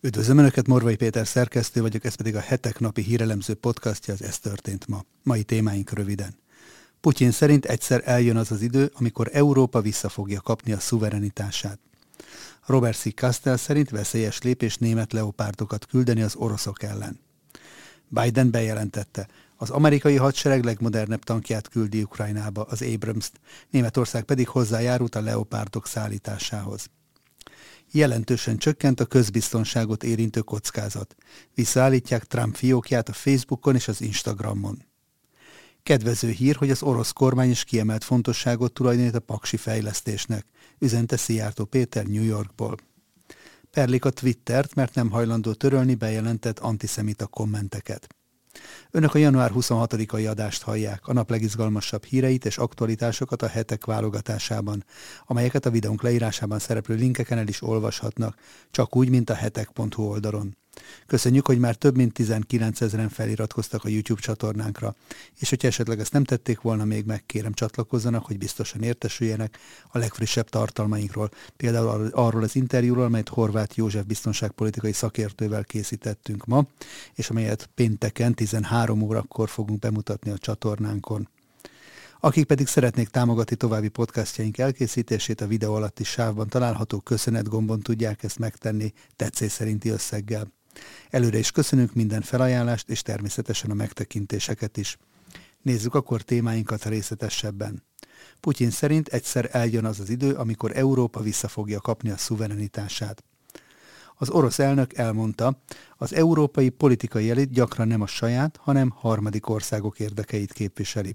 Üdvözlöm Önöket, Morvai Péter szerkesztő vagyok, ez pedig a hetek napi hírelemző podcastja, az Ez történt ma. Mai témáink röviden. Putyin szerint egyszer eljön az az idő, amikor Európa vissza fogja kapni a szuverenitását. Robert C. Castell szerint veszélyes lépés német leopárdokat küldeni az oroszok ellen. Biden bejelentette, az amerikai hadsereg legmodernebb tankját küldi Ukrajnába, az Abrams-t, Németország pedig hozzájárult a leopárdok szállításához jelentősen csökkent a közbiztonságot érintő kockázat. Visszaállítják Trump fiókját a Facebookon és az Instagramon. Kedvező hír, hogy az orosz kormány is kiemelt fontosságot tulajdonít a paksi fejlesztésnek, üzente Szijjártó Péter New Yorkból. Perlik a Twittert, mert nem hajlandó törölni bejelentett antiszemita kommenteket. Önök a január 26-ai adást hallják, a nap legizgalmasabb híreit és aktualitásokat a hetek válogatásában, amelyeket a videónk leírásában szereplő linkeken el is olvashatnak, csak úgy, mint a hetek.hu oldalon. Köszönjük, hogy már több mint 19 ezeren feliratkoztak a YouTube csatornánkra, és hogyha esetleg ezt nem tették volna még meg, kérem csatlakozzanak, hogy biztosan értesüljenek a legfrissebb tartalmainkról, például arról az interjúról, amelyet Horváth József biztonságpolitikai szakértővel készítettünk ma, és amelyet pénteken 13 órakor fogunk bemutatni a csatornánkon. Akik pedig szeretnék támogatni további podcastjaink elkészítését, a videó alatti sávban található köszönet gombon tudják ezt megtenni tetszés szerinti összeggel. Előre is köszönünk minden felajánlást, és természetesen a megtekintéseket is. Nézzük akkor témáinkat részletesebben. Putyin szerint egyszer eljön az az idő, amikor Európa vissza fogja kapni a szuverenitását. Az orosz elnök elmondta, az európai politikai elit gyakran nem a saját, hanem harmadik országok érdekeit képviseli.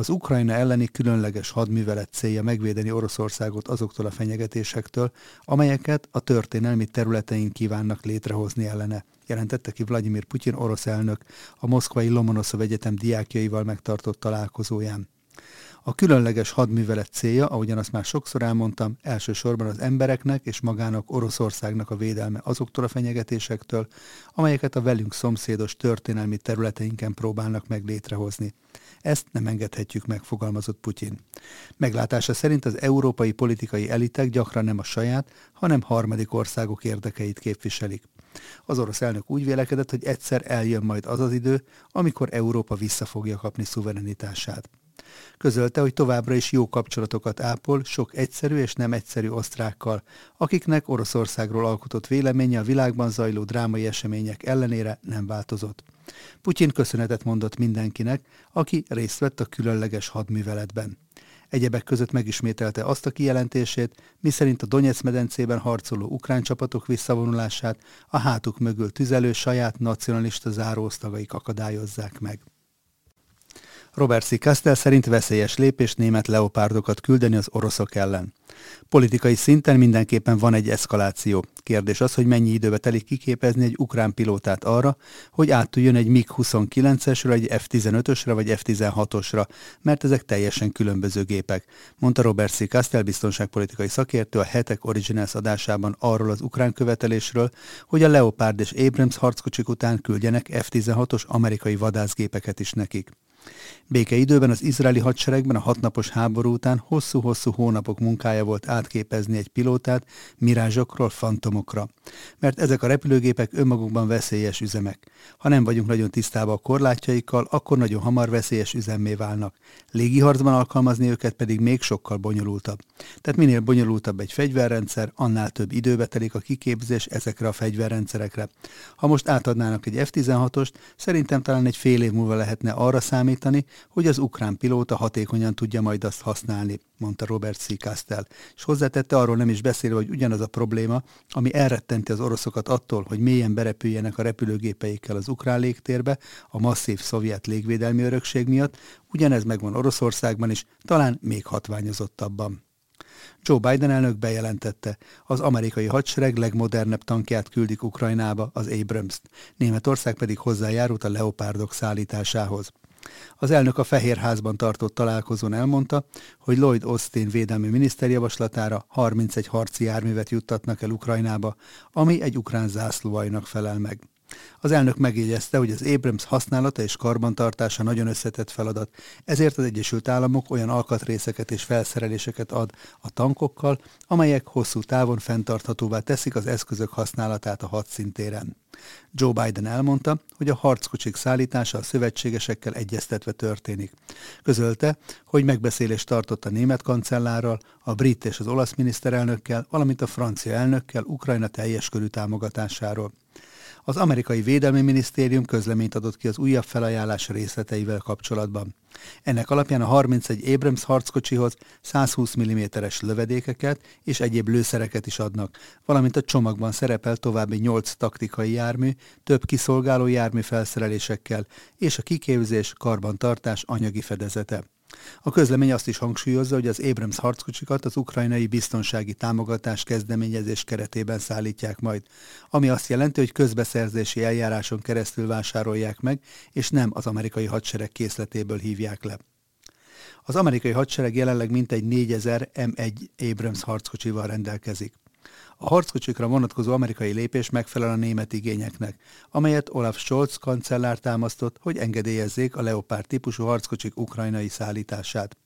Az Ukrajna elleni különleges hadművelet célja megvédeni Oroszországot azoktól a fenyegetésektől, amelyeket a történelmi területein kívánnak létrehozni ellene, jelentette ki Vladimir Putyin orosz elnök a moszkvai Lomonoszov Egyetem diákjaival megtartott találkozóján. A különleges hadművelet célja, ahogyan azt már sokszor elmondtam, elsősorban az embereknek és magának Oroszországnak a védelme azoktól a fenyegetésektől, amelyeket a velünk szomszédos történelmi területeinken próbálnak meg létrehozni. Ezt nem engedhetjük meg, fogalmazott Putyin. Meglátása szerint az európai politikai elitek gyakran nem a saját, hanem harmadik országok érdekeit képviselik. Az orosz elnök úgy vélekedett, hogy egyszer eljön majd az az idő, amikor Európa vissza fogja kapni szuverenitását. Közölte, hogy továbbra is jó kapcsolatokat ápol sok egyszerű és nem egyszerű osztrákkal, akiknek Oroszországról alkotott véleménye a világban zajló drámai események ellenére nem változott. Putyin köszönetet mondott mindenkinek, aki részt vett a különleges hadműveletben. Egyebek között megismételte azt a kijelentését, miszerint a Donetsz medencében harcoló ukrán csapatok visszavonulását a hátuk mögül tüzelő saját nacionalista záróosztagaik akadályozzák meg. Robert C. Castell szerint veszélyes lépés német leopárdokat küldeni az oroszok ellen. Politikai szinten mindenképpen van egy eszkaláció. Kérdés az, hogy mennyi időbe telik kiképezni egy ukrán pilótát arra, hogy áttudjon egy MiG-29-esre, egy F-15-ösre vagy F-16-osra, mert ezek teljesen különböző gépek, mondta Robert C. Castell biztonságpolitikai szakértő a Hetek Originals adásában arról az ukrán követelésről, hogy a Leopard és Abrams harckocsik után küldjenek F-16-os amerikai vadászgépeket is nekik. Békeidőben az izraeli hadseregben a hatnapos háború után hosszú-hosszú hónapok munkája volt átképezni egy pilótát mirázsokról fantomokra, mert ezek a repülőgépek önmagukban veszélyes üzemek. Ha nem vagyunk nagyon tisztában a korlátjaikkal, akkor nagyon hamar veszélyes üzemmé válnak. Légiharcban alkalmazni őket pedig még sokkal bonyolultabb. Tehát minél bonyolultabb egy fegyverrendszer, annál több időbe telik a kiképzés ezekre a fegyverrendszerekre. Ha most átadnának egy F-16-ost, szerintem talán egy fél év múlva lehetne arra számítani, hogy az ukrán pilóta hatékonyan tudja majd azt használni, mondta Robert C. Castell, és hozzátette arról nem is beszélve, hogy ugyanaz a probléma, ami elrettenti az oroszokat attól, hogy mélyen berepüljenek a repülőgépeikkel az ukrán légtérbe a masszív szovjet légvédelmi örökség miatt, ugyanez megvan Oroszországban is, talán még hatványozottabban. Joe Biden elnök bejelentette, az amerikai hadsereg legmodernebb tankját küldik Ukrajnába, az Abrams-t, Németország pedig hozzájárult a leopárdok szállításához. Az elnök a Fehérházban tartott találkozón elmondta, hogy Lloyd Austin védelmi miniszter javaslatára 31 harci járművet juttatnak el Ukrajnába, ami egy ukrán zászlóajnak felel meg. Az elnök megjegyezte, hogy az Abrams használata és karbantartása nagyon összetett feladat, ezért az Egyesült Államok olyan alkatrészeket és felszereléseket ad a tankokkal, amelyek hosszú távon fenntarthatóvá teszik az eszközök használatát a hadszintéren. Joe Biden elmondta, hogy a harckocsik szállítása a szövetségesekkel egyeztetve történik. Közölte, hogy megbeszélést tartott a német kancellárral, a brit és az olasz miniszterelnökkel, valamint a francia elnökkel Ukrajna teljes körű támogatásáról. Az amerikai Védelmi Minisztérium közleményt adott ki az újabb felajánlás részleteivel kapcsolatban. Ennek alapján a 31 Abrams harckocsihoz 120 mm-es lövedékeket és egyéb lőszereket is adnak, valamint a csomagban szerepel további 8 taktikai jármű, több kiszolgáló jármű felszerelésekkel és a kiképzés, karbantartás anyagi fedezete. A közlemény azt is hangsúlyozza, hogy az Abrams harckocsikat az ukrajnai biztonsági támogatás kezdeményezés keretében szállítják majd, ami azt jelenti, hogy közbeszerzési eljáráson keresztül vásárolják meg, és nem az amerikai hadsereg készletéből hívják le. Az amerikai hadsereg jelenleg mintegy 4000 M1 Abrams harckocsival rendelkezik. A harckocsikra vonatkozó amerikai lépés megfelel a német igényeknek, amelyet Olaf Scholz kancellár támasztott, hogy engedélyezzék a Leopard típusú harckocsik ukrajnai szállítását.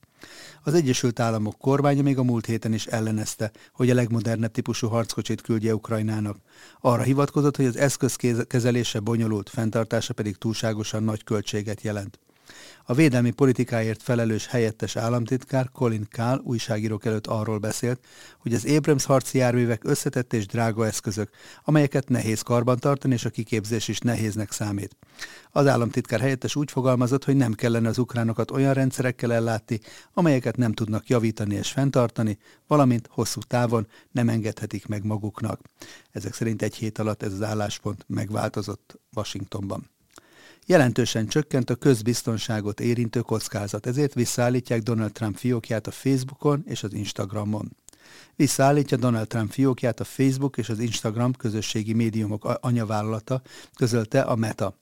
Az Egyesült Államok kormánya még a múlt héten is ellenezte, hogy a legmodernebb típusú harckocsit küldje Ukrajnának. Arra hivatkozott, hogy az eszköz kezelése bonyolult, fenntartása pedig túlságosan nagy költséget jelent. A védelmi politikáért felelős helyettes államtitkár Colin Kahl újságírók előtt arról beszélt, hogy az Abrams harci járművek összetett és drága eszközök, amelyeket nehéz karban tartani, és a kiképzés is nehéznek számít. Az államtitkár helyettes úgy fogalmazott, hogy nem kellene az ukránokat olyan rendszerekkel ellátni, amelyeket nem tudnak javítani és fenntartani, valamint hosszú távon nem engedhetik meg maguknak. Ezek szerint egy hét alatt ez az álláspont megváltozott Washingtonban. Jelentősen csökkent a közbiztonságot érintő kockázat, ezért visszaállítják Donald Trump fiókját a Facebookon és az Instagramon. Visszaállítja Donald Trump fiókját a Facebook és az Instagram közösségi médiumok anyavállalata, közölte a Meta.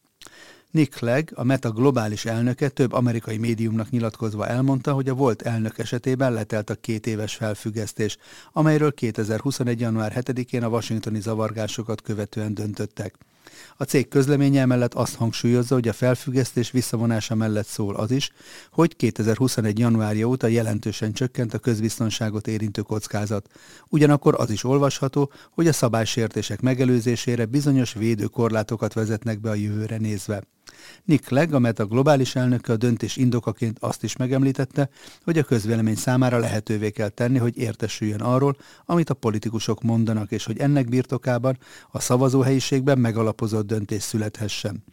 Nick Clegg, a Meta globális elnöke több amerikai médiumnak nyilatkozva elmondta, hogy a volt elnök esetében letelt a két éves felfüggesztés, amelyről 2021. január 7-én a washingtoni zavargásokat követően döntöttek. A cég közleménye mellett azt hangsúlyozza, hogy a felfüggesztés visszavonása mellett szól az is, hogy 2021. januárja óta jelentősen csökkent a közbiztonságot érintő kockázat. Ugyanakkor az is olvasható, hogy a szabálysértések megelőzésére bizonyos védőkorlátokat vezetnek be a jövőre nézve. Nick Clegg, a Meta globális elnöke a döntés indokaként azt is megemlítette, hogy a közvélemény számára lehetővé kell tenni, hogy értesüljön arról, amit a politikusok mondanak, és hogy ennek birtokában a szavazóhelyiségben megalapozott döntés születhessen.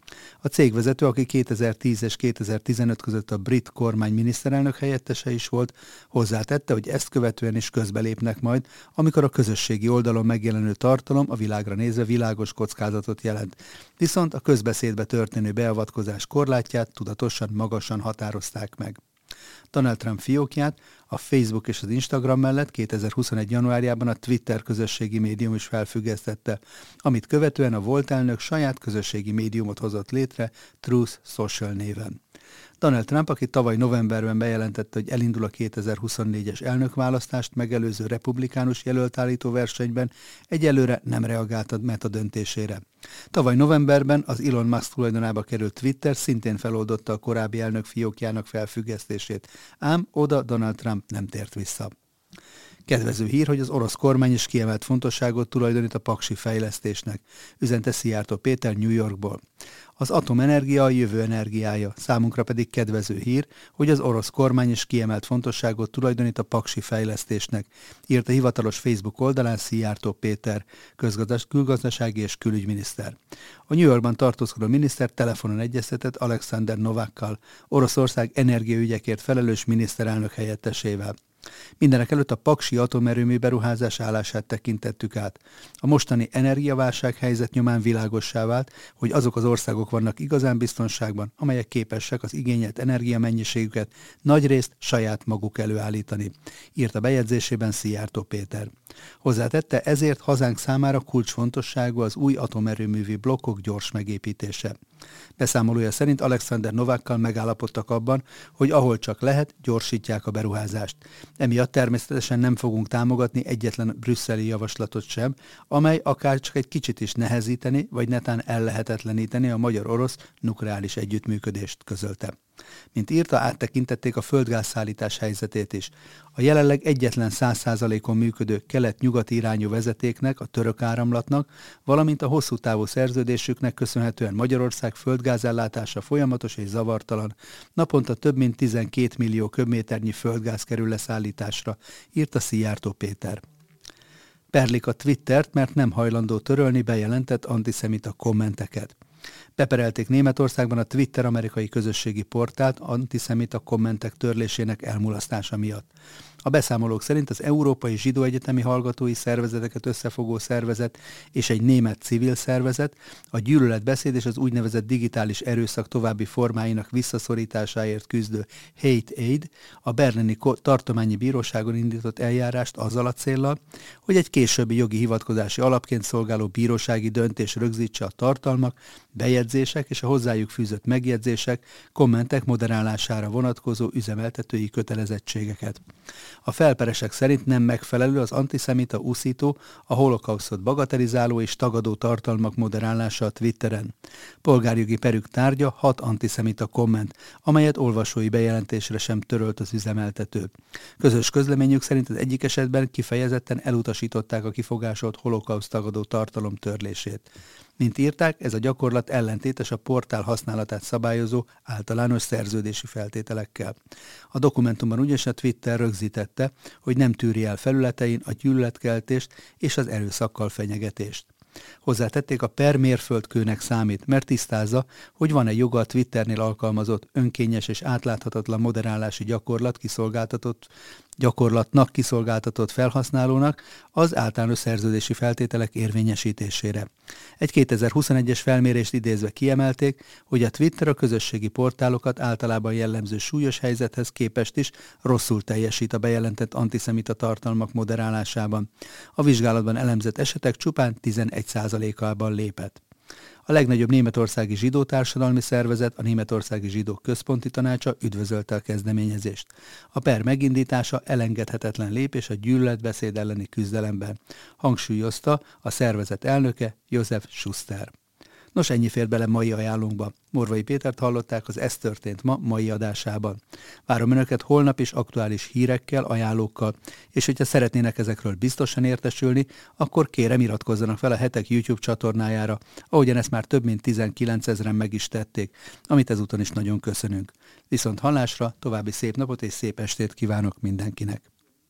A cégvezető, aki 2010 és 2015 között a brit kormány miniszterelnök helyettese is volt, hozzátette, hogy ezt követően is közbelépnek majd, amikor a közösségi oldalon megjelenő tartalom a világra nézve világos kockázatot jelent. Viszont a közbeszédbe történő beavatkozás korlátját tudatosan magasan határozták meg. Donald Trump fiókját a Facebook és az Instagram mellett 2021. januárjában a Twitter közösségi médium is felfüggesztette, amit követően a volt elnök saját közösségi médiumot hozott létre Truth Social néven. Donald Trump, aki tavaly novemberben bejelentette, hogy elindul a 2024-es elnökválasztást megelőző republikánus jelöltállító versenyben, egyelőre nem reagált meta döntésére. Tavaly novemberben az Elon Musk tulajdonába került Twitter szintén feloldotta a korábbi elnök fiókjának felfüggesztését, ám oda Donald Trump nem tért vissza. Kedvező hír, hogy az orosz kormány is kiemelt fontosságot tulajdonít a paksi fejlesztésnek, üzente Szijjártó Péter New Yorkból. Az atomenergia a jövő energiája, számunkra pedig kedvező hír, hogy az orosz kormány is kiemelt fontosságot tulajdonít a paksi fejlesztésnek, írt a hivatalos Facebook oldalán Szijjártó Péter, közgazdas, külgazdasági és külügyminiszter. A New Yorkban tartózkodó miniszter telefonon egyeztetett Alexander Novákkal, Oroszország energiaügyekért felelős miniszterelnök helyettesével. Mindenek előtt a Paksi atomerőmű beruházás állását tekintettük át. A mostani energiaválság helyzet nyomán világossá vált, hogy azok az országok vannak igazán biztonságban, amelyek képesek az igényelt energiamennyiségüket nagyrészt saját maguk előállítani, írt a bejegyzésében Szijjártó Péter. Hozzátette, ezért hazánk számára kulcsfontosságú az új atomerőművi blokkok gyors megépítése. Beszámolója szerint Alexander Novákkal megállapodtak abban, hogy ahol csak lehet, gyorsítják a beruházást. Emiatt természetesen nem fogunk támogatni egyetlen brüsszeli javaslatot sem, amely akár csak egy kicsit is nehezíteni, vagy netán ellehetetleníteni a magyar-orosz nukleáris együttműködést közölte. Mint írta, áttekintették a földgázszállítás helyzetét is. A jelenleg egyetlen 100%-on működő kelet-nyugati irányú vezetéknek, a török áramlatnak, valamint a hosszú távú szerződésüknek köszönhetően Magyarország földgázellátása folyamatos és zavartalan. Naponta több mint 12 millió köbméternyi földgáz kerül leszállításra, írta Szijjártó Péter. Perlik a Twittert, mert nem hajlandó törölni bejelentett antiszemita kommenteket. Beperelték Németországban a Twitter amerikai közösségi portált antiszemita kommentek törlésének elmulasztása miatt. A beszámolók szerint az Európai Zsidó Egyetemi Hallgatói Szervezeteket összefogó szervezet és egy német civil szervezet a gyűlöletbeszéd és az úgynevezett digitális erőszak további formáinak visszaszorításáért küzdő Hate Aid a Berlini Tartományi Bíróságon indított eljárást azzal a céllal, hogy egy későbbi jogi hivatkozási alapként szolgáló bírósági döntés rögzítse a tartalmak, bejegyzések és a hozzájuk fűzött megjegyzések, kommentek moderálására vonatkozó üzemeltetői kötelezettségeket. A felperesek szerint nem megfelelő az antiszemita úszító, a holokausztot bagatelizáló és tagadó tartalmak moderálása a Twitteren. Polgárjogi perük tárgya hat antiszemita komment, amelyet olvasói bejelentésre sem törölt az üzemeltető. Közös közleményük szerint az egyik esetben kifejezetten elutasították a kifogásolt holokauszt tagadó tartalom törlését. Mint írták, ez a gyakorlat ellentétes a portál használatát szabályozó általános szerződési feltételekkel. A dokumentumban ugyanis a Twitter rögzítette, hogy nem tűri el felületein a gyűlöletkeltést és az erőszakkal fenyegetést. Hozzátették a per mérföldkőnek számít, mert tisztázza, hogy van-e joga a Twitternél alkalmazott önkényes és átláthatatlan moderálási gyakorlat kiszolgáltatott gyakorlatnak kiszolgáltatott felhasználónak az általános szerződési feltételek érvényesítésére. Egy 2021-es felmérést idézve kiemelték, hogy a Twitter a közösségi portálokat általában jellemző súlyos helyzethez képest is rosszul teljesít a bejelentett antiszemita tartalmak moderálásában. A vizsgálatban elemzett esetek csupán 11%-ában lépett. A legnagyobb németországi zsidó társadalmi szervezet, a Németországi Zsidók Központi Tanácsa üdvözölte a kezdeményezést. A per megindítása elengedhetetlen lépés a gyűlöletbeszéd elleni küzdelemben, hangsúlyozta a szervezet elnöke József Schuster. Nos, ennyi fér bele mai ajánlónkba. Morvai Pétert hallották az Ez történt ma mai adásában. Várom Önöket holnap is aktuális hírekkel, ajánlókkal, és hogyha szeretnének ezekről biztosan értesülni, akkor kérem iratkozzanak fel a hetek YouTube csatornájára, ahogyan ezt már több mint 19 ezeren meg is tették, amit ezúton is nagyon köszönünk. Viszont hallásra, további szép napot és szép estét kívánok mindenkinek!